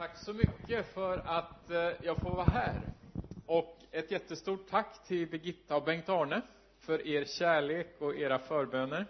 Tack så mycket för att eh, jag får vara här. Och ett jättestort tack till Birgitta och Bengt-Arne för er kärlek och era förböner.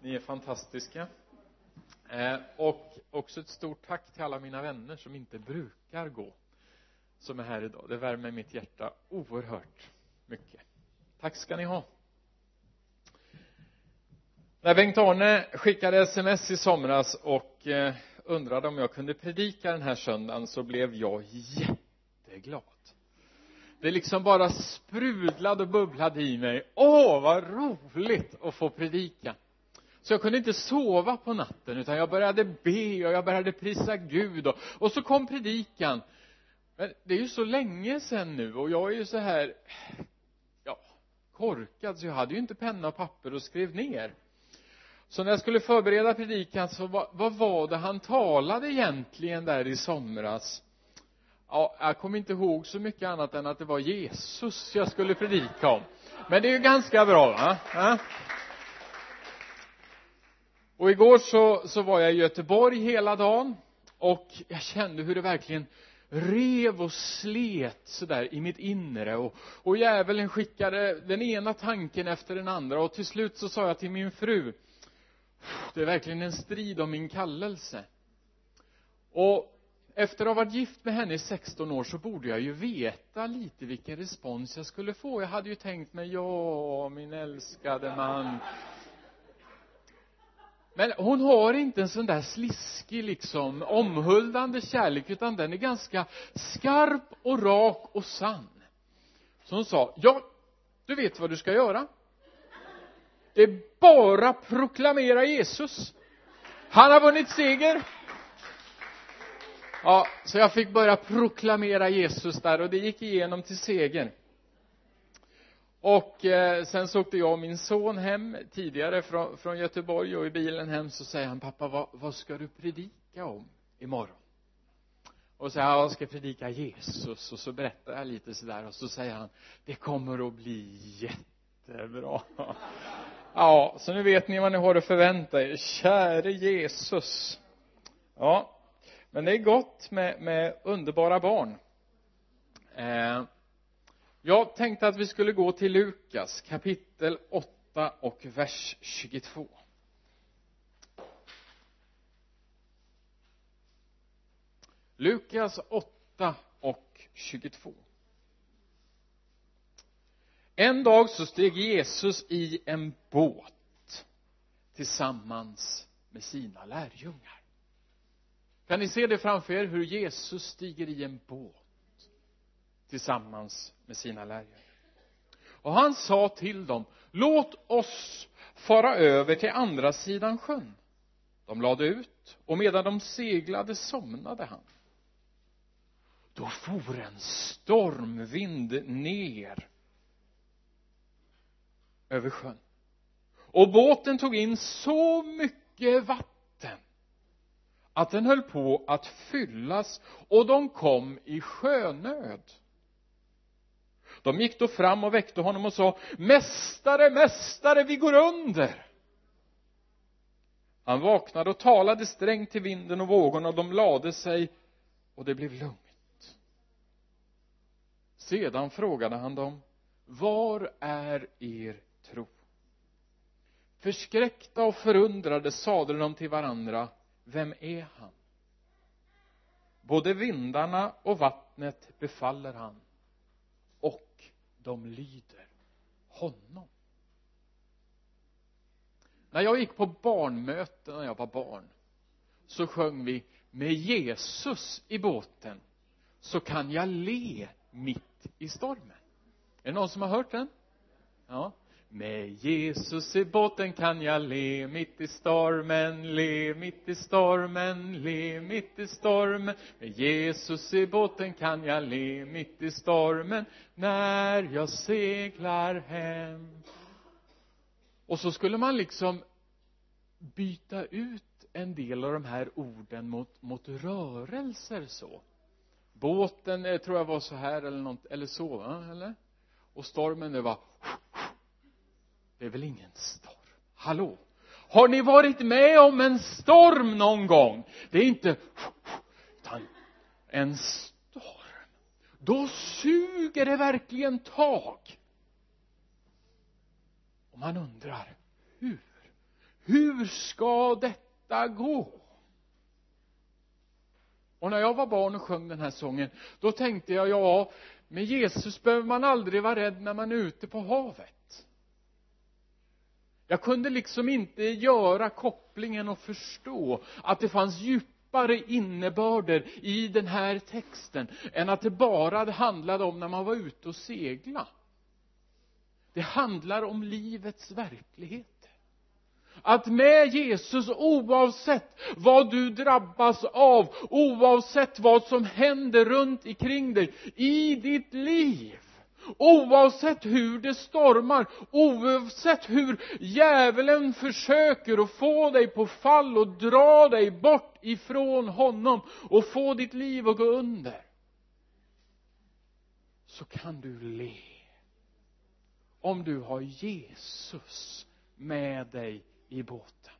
Ni är fantastiska. Eh, och också ett stort tack till alla mina vänner som inte brukar gå, som är här idag. Det värmer mitt hjärta oerhört mycket. Tack ska ni ha. När Bengt-Arne skickade sms i somras och eh, undrade om jag kunde predika den här söndagen så blev jag jätteglad. Det liksom bara sprudlade och bubblade i mig. Åh vad roligt att få predika. Så jag kunde inte sova på natten utan jag började be och jag började prisa Gud och, och så kom predikan. Men det är ju så länge sedan nu och jag är ju så här ja korkad så jag hade ju inte penna och papper och skrev ner så när jag skulle förbereda predikan så vad, vad var det han talade egentligen där i somras? Ja, jag kommer inte ihåg så mycket annat än att det var Jesus jag skulle predika om. Men det är ju ganska bra va? Ja. och igår så, så var jag i Göteborg hela dagen och jag kände hur det verkligen rev och slet sådär i mitt inre. Och, och djävulen skickade den ena tanken efter den andra och till slut så sa jag till min fru det är verkligen en strid om min kallelse. Och efter att ha varit gift med henne i 16 år så borde jag ju veta lite vilken respons jag skulle få. Jag hade ju tänkt mig ja min älskade man. Men hon har inte en sån där sliskig liksom omhuldande kärlek utan den är ganska skarp och rak och sann. Så hon sa ja du vet vad du ska göra det är bara proklamera Jesus. Han har vunnit seger. Ja så jag fick börja proklamera Jesus där och det gick igenom till seger. Och eh, sen så åkte jag och min son hem tidigare från, från Göteborg och i bilen hem så säger han pappa vad, vad ska du predika om imorgon? Och så här, jag ska predika Jesus. Och så berättar jag lite sådär och så säger han det kommer att bli jättebra ja så nu vet ni vad ni har att förvänta er. Käre Jesus. Ja men det är gott med, med underbara barn. Eh, jag tänkte att vi skulle gå till Lukas kapitel 8 och vers 22 Lukas 8 och 22 en dag så steg Jesus i en båt tillsammans med sina lärjungar. Kan ni se det framför er hur Jesus stiger i en båt tillsammans med sina lärjungar? Och han sa till dem låt oss fara över till andra sidan sjön. De lade ut och medan de seglade somnade han. Då for en stormvind ner över sjön. Och båten tog in så mycket vatten att den höll på att fyllas och de kom i sjönöd. De gick då fram och väckte honom och sa mästare, mästare, vi går under. Han vaknade och talade strängt till vinden och vågorna och de lade sig och det blev lugnt. Sedan frågade han dem var är er tro. Förskräckta och förundrade sade de till varandra vem är han? Både vindarna och vattnet befaller han och de lyder honom. När jag gick på barnmöten när jag var barn så sjöng vi med Jesus i båten så kan jag le mitt i stormen. Är det någon som har hört den? Ja med Jesus i båten kan jag le mitt i stormen, le mitt i stormen, le mitt i stormen. Med Jesus i båten kan jag le mitt i stormen när jag seglar hem. Och så skulle man liksom byta ut en del av de här orden mot, mot rörelser så. Båten eh, tror jag var så här eller något, eller så, va? eller? Och stormen det var det är väl ingen storm. Hallå? Har ni varit med om en storm någon gång? Det är inte utan en storm. Då suger det verkligen tag. Och man undrar hur? Hur ska detta gå? Och när jag var barn och sjöng den här sången då tänkte jag ja med Jesus behöver man aldrig vara rädd när man är ute på havet jag kunde liksom inte göra kopplingen och förstå att det fanns djupare innebörder i den här texten än att det bara handlade om när man var ute och segla. Det handlar om livets verklighet. Att med Jesus oavsett vad du drabbas av oavsett vad som händer runt omkring dig i ditt liv oavsett hur det stormar oavsett hur djävulen försöker att få dig på fall och dra dig bort ifrån honom och få ditt liv att gå under så kan du le om du har Jesus med dig i båten.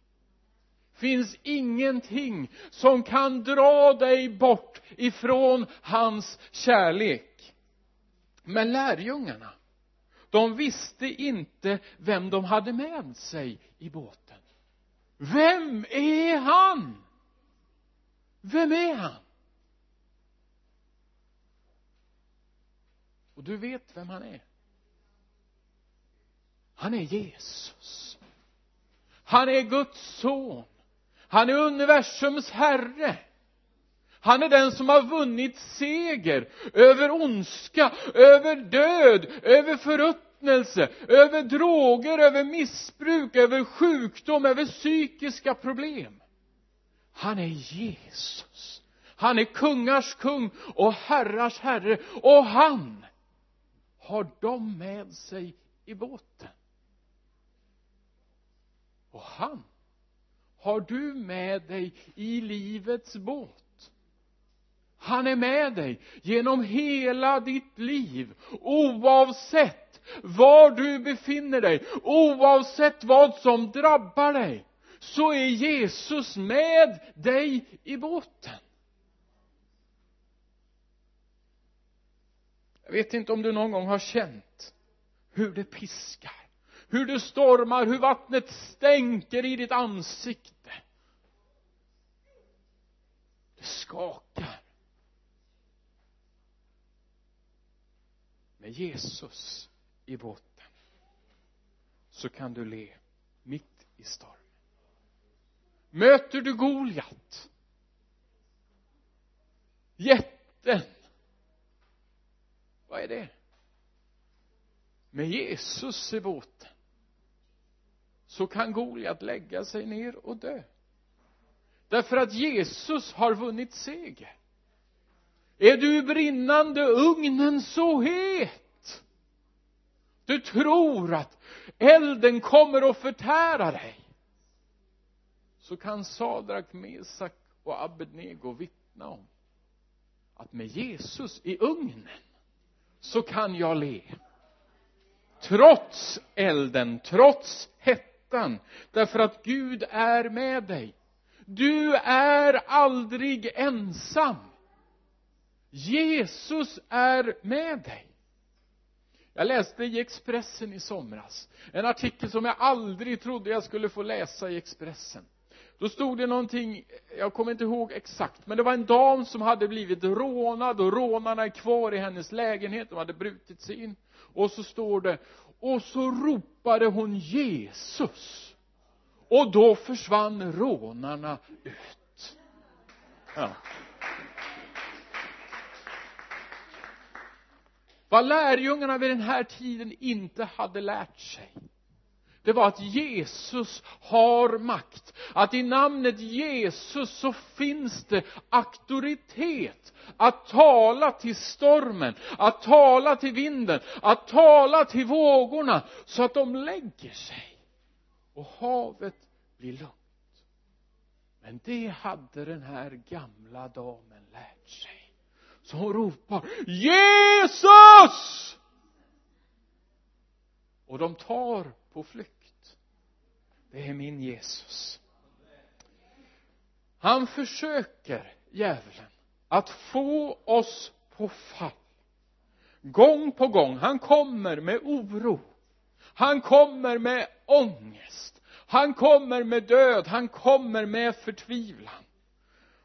Finns ingenting som kan dra dig bort ifrån hans kärlek men lärjungarna de visste inte vem de hade med sig i båten. Vem är han? Vem är han? Och du vet vem han är. Han är Jesus. Han är Guds son. Han är universums herre han är den som har vunnit seger över ondska, över död, över förruttnelse, över droger, över missbruk, över sjukdom, över psykiska problem. Han är Jesus. Han är kungars kung och herrars herre och han har dem med sig i båten och han har du med dig i livets båt han är med dig genom hela ditt liv oavsett var du befinner dig oavsett vad som drabbar dig så är Jesus med dig i båten. Jag vet inte om du någon gång har känt hur det piskar hur det stormar, hur vattnet stänker i ditt ansikte. Det skakar med Jesus i båten så kan du le mitt i stormen. Möter du Goliat? Jätten? Vad är det? Med Jesus i båten så kan Goliat lägga sig ner och dö. Därför att Jesus har vunnit seger. Är du brinnande ugnen så het! Tror att elden kommer att förtära dig. Så kan Sadrak, Mesak och Abednego vittna om att med Jesus i ugnen så kan jag le. Trots elden, trots hettan därför att Gud är med dig. Du är aldrig ensam. Jesus är med dig jag läste i Expressen i somras en artikel som jag aldrig trodde jag skulle få läsa i Expressen. Då stod det någonting, jag kommer inte ihåg exakt, men det var en dam som hade blivit rånad och rånarna är kvar i hennes lägenhet, de hade brutit sig in. Och så står det och så ropade hon Jesus. Och då försvann rånarna ut. Ja. Vad lärjungarna vid den här tiden inte hade lärt sig det var att Jesus har makt. Att i namnet Jesus så finns det auktoritet att tala till stormen att tala till vinden att tala till vågorna så att de lägger sig och havet blir lugnt. Men det hade den här gamla damen lärt sig så hon ropar Jesus! Och de tar på flykt. Det är min Jesus. Han försöker djävulen att få oss på fall. Gång på gång. Han kommer med oro. Han kommer med ångest. Han kommer med död. Han kommer med förtvivlan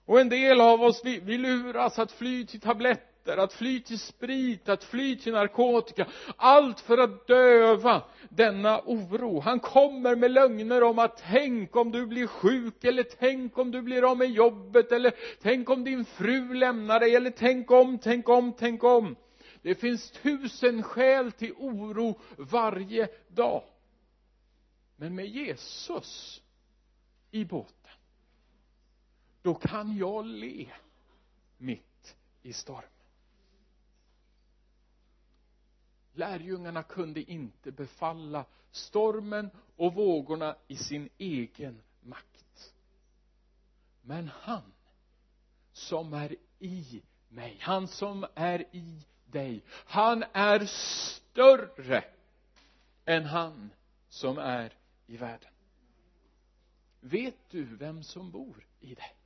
och en del av oss vi, vi luras att fly till tabletter att fly till sprit, att fly till narkotika. Allt för att döva denna oro. Han kommer med lögner om att tänk om du blir sjuk eller tänk om du blir av med jobbet eller tänk om din fru lämnar dig eller tänk om, tänk om, tänk om. Det finns tusen skäl till oro varje dag. Men med Jesus i båten då kan jag le mitt i stormen lärjungarna kunde inte befalla stormen och vågorna i sin egen makt. Men han som är i mig han som är i dig han är större än han som är i världen. Vet du vem som bor i dig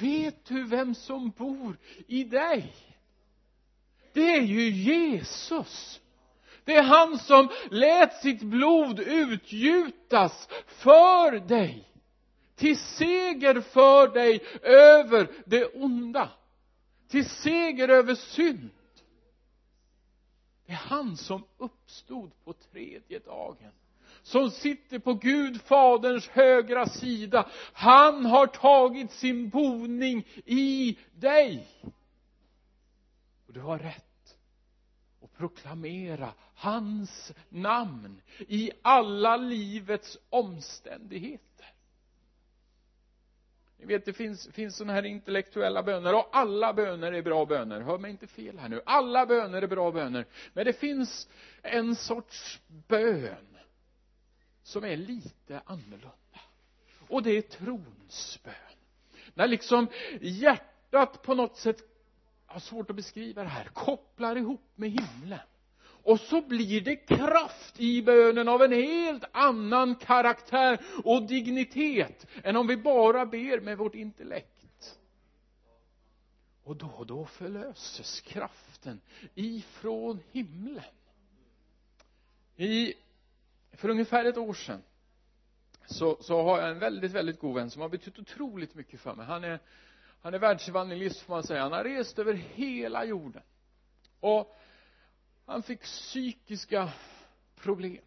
vet du vem som bor i dig? Det är ju Jesus. Det är han som lät sitt blod utgjutas för dig till seger för dig över det onda till seger över synd. Det är han som uppstod på tredje dagen som sitter på Gud faderns högra sida. Han har tagit sin boning i dig. Och du har rätt att proklamera hans namn i alla livets omständigheter. Ni vet det finns, finns sådana här intellektuella böner och alla böner är bra böner. Hör mig inte fel här nu. Alla böner är bra böner. Men det finns en sorts bön som är lite annorlunda. Och det är trons bön när liksom hjärtat på något sätt har svårt att beskriva det här kopplar ihop med himlen. Och så blir det kraft i bönen av en helt annan karaktär och dignitet än om vi bara ber med vårt intellekt. Och då och då förlöses kraften ifrån himlen. I för ungefär ett år sedan så, så har jag en väldigt, väldigt god vän som har betytt otroligt mycket för mig. Han är han är världsevangelist får man säga. Han har rest över hela jorden. Och han fick psykiska problem.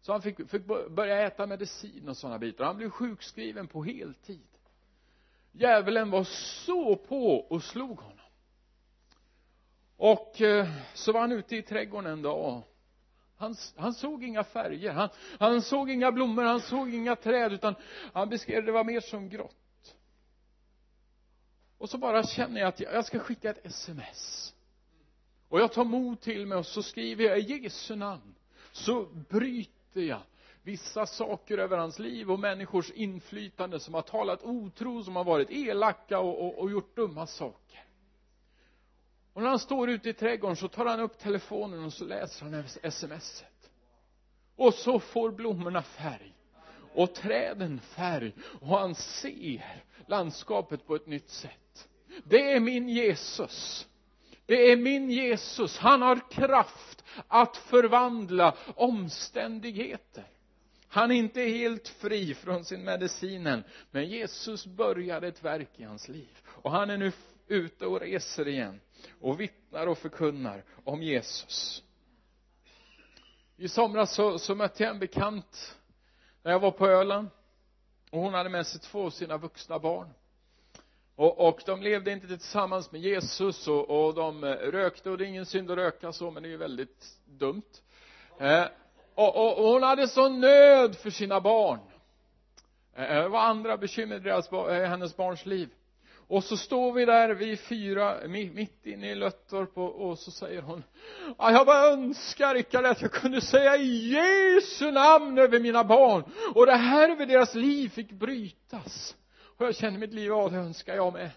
Så han fick, fick börja äta medicin och sådana bitar. Han blev sjukskriven på heltid. Djävulen var så på och slog honom. Och eh, så var han ute i trädgården en dag han, han såg inga färger han, han såg inga blommor han såg inga träd utan han beskrev det var mer som grått. Och så bara känner jag att jag ska skicka ett sms. Och jag tar mod till mig och så skriver jag i Jesu namn så bryter jag vissa saker över hans liv och människors inflytande som har talat otro, som har varit elaka och, och, och gjort dumma saker och när han står ute i trädgården så tar han upp telefonen och så läser han smset och så får blommorna färg. Och träden färg. Och han ser landskapet på ett nytt sätt. Det är min Jesus. Det är min Jesus. Han har kraft att förvandla omständigheter. Han är inte helt fri från sin medicinen men Jesus började ett verk i hans liv. Och han är nu ute och reser igen och vittnar och förkunnar om Jesus. I somras så, så mötte jag en bekant när jag var på Öland och hon hade med sig två av sina vuxna barn. Och, och de levde inte tillsammans med Jesus och, och de eh, rökte och det är ingen synd att röka så men det är ju väldigt dumt. Eh, och, och, och hon hade sån nöd för sina barn. Eh, eh det var andra bekymmer i deras, eh, hennes barns liv och så står vi där vi fyra mitt inne i Löttorp och, och så säger hon ja, jag bara önskar Rickard att jag kunde säga Jesu namn över mina barn och det här över deras liv fick brytas. Och jag känner mitt liv, ja det önskar jag med.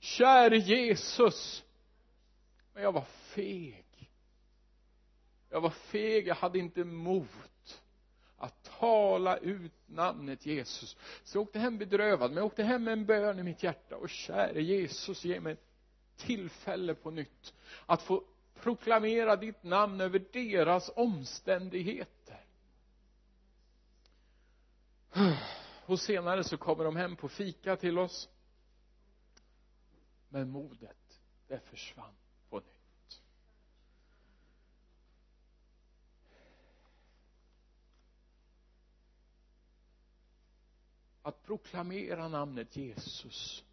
Käre Jesus. Men jag var feg. Jag var feg, jag hade inte mod tala ut namnet Jesus. Så jag åkte hem bedrövad men jag åkte hem med en bön i mitt hjärta. Och käre Jesus ge mig tillfälle på nytt att få proklamera ditt namn över deras omständigheter. Och senare så kommer de hem på fika till oss. Men modet det försvann på nytt att proklamera namnet Jesus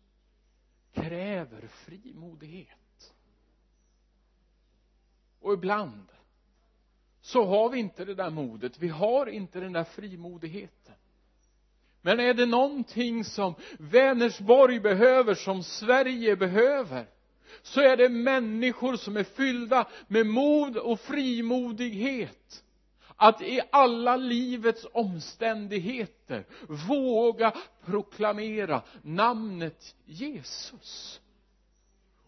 kräver frimodighet. Och ibland så har vi inte det där modet. Vi har inte den där frimodigheten. Men är det någonting som Vänersborg behöver, som Sverige behöver så är det människor som är fyllda med mod och frimodighet att i alla livets omständigheter våga proklamera namnet Jesus.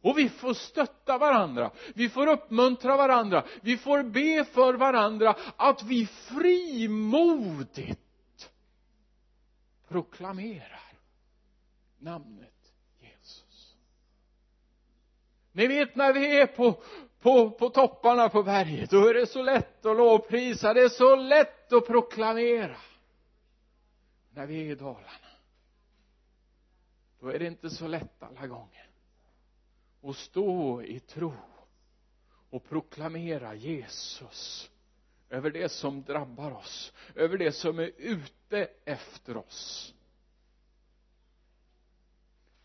Och vi får stötta varandra vi får uppmuntra varandra vi får be för varandra att vi frimodigt proklamerar namnet Jesus. Ni vet när vi är på på, på topparna på berget då är det så lätt att lovprisa det är så lätt att proklamera. När vi är i dalarna då är det inte så lätt alla gånger att stå i tro och proklamera Jesus över det som drabbar oss över det som är ute efter oss.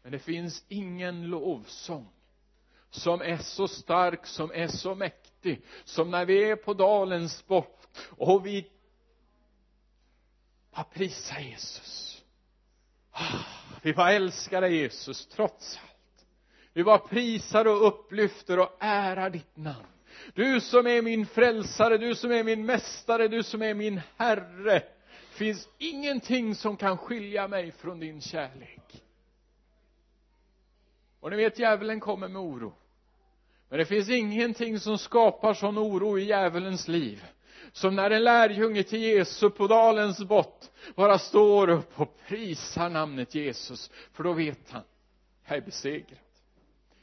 Men det finns ingen lovsång som är så stark, som är så mäktig som när vi är på dalens bott och vi bara prisar Jesus? Ah, vi bara älskar dig Jesus trots allt. Vi bara prisar och upplyfter och ärar ditt namn. Du som är min frälsare, du som är min mästare, du som är min herre. Finns ingenting som kan skilja mig från din kärlek. Och ni vet djävulen kommer med oro men det finns ingenting som skapar sån oro i djävulens liv som när en lärjunge till Jesus på dalens bott bara står upp och prisar namnet Jesus för då vet han jag är besegrad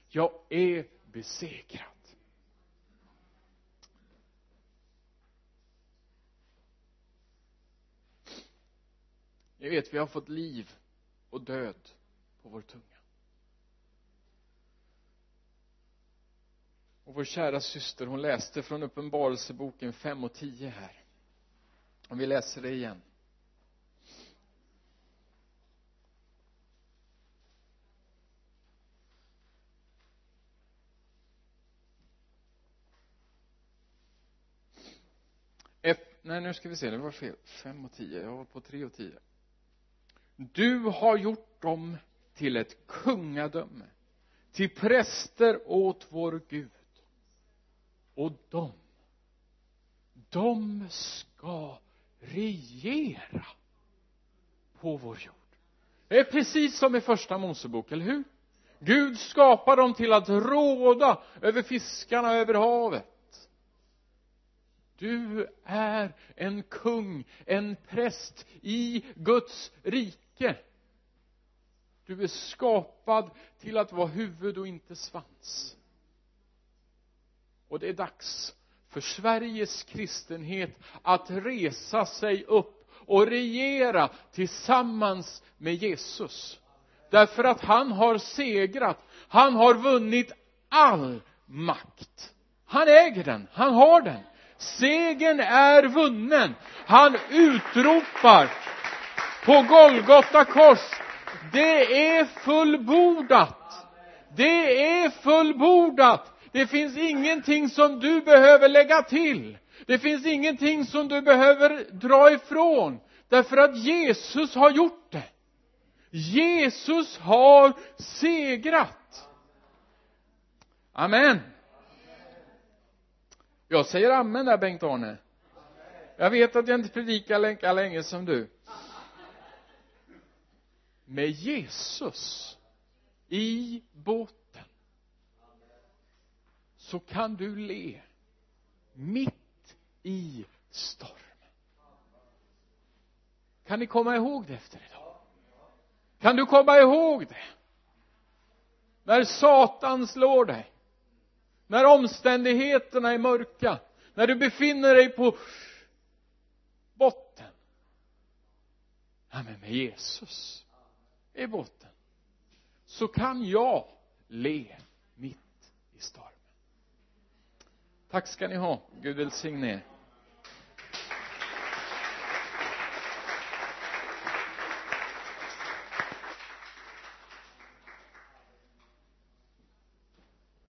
jag är besegrad ni vet vi har fått liv och död på vår tunga. Och vår kära syster hon läste från uppenbarelseboken 5 och 10 här. Om vi läser det igen. F, nej nu ska vi se, det var fel, 5 och 10, jag var på 3 och 10 du har gjort dem till ett kungadöme till präster åt vår Gud och de de ska regera på vår jord. Det är precis som i första Mosebok, eller hur? Gud skapar dem till att råda över fiskarna över havet. Du är en kung, en präst i Guds rike. Du är skapad till att vara huvud och inte svans och det är dags för Sveriges kristenhet att resa sig upp och regera tillsammans med Jesus. Därför att han har segrat. Han har vunnit all makt. Han äger den, han har den. Segern är vunnen. Han utropar på Golgata kors det är fullbordat. Det är fullbordat det finns ingenting som du behöver lägga till. Det finns ingenting som du behöver dra ifrån därför att Jesus har gjort det. Jesus har segrat. Amen. Jag säger amen där Bengt-Arne. Jag vet att jag inte predikar lika länge som du. Med Jesus i båten så kan du le mitt i stormen. Kan ni komma ihåg det efter idag? Kan du komma ihåg det? När Satan slår dig när omständigheterna är mörka när du befinner dig på botten. Ja men med Jesus i botten så kan jag le mitt i stormen tack ska ni ha. Gud välsigne er.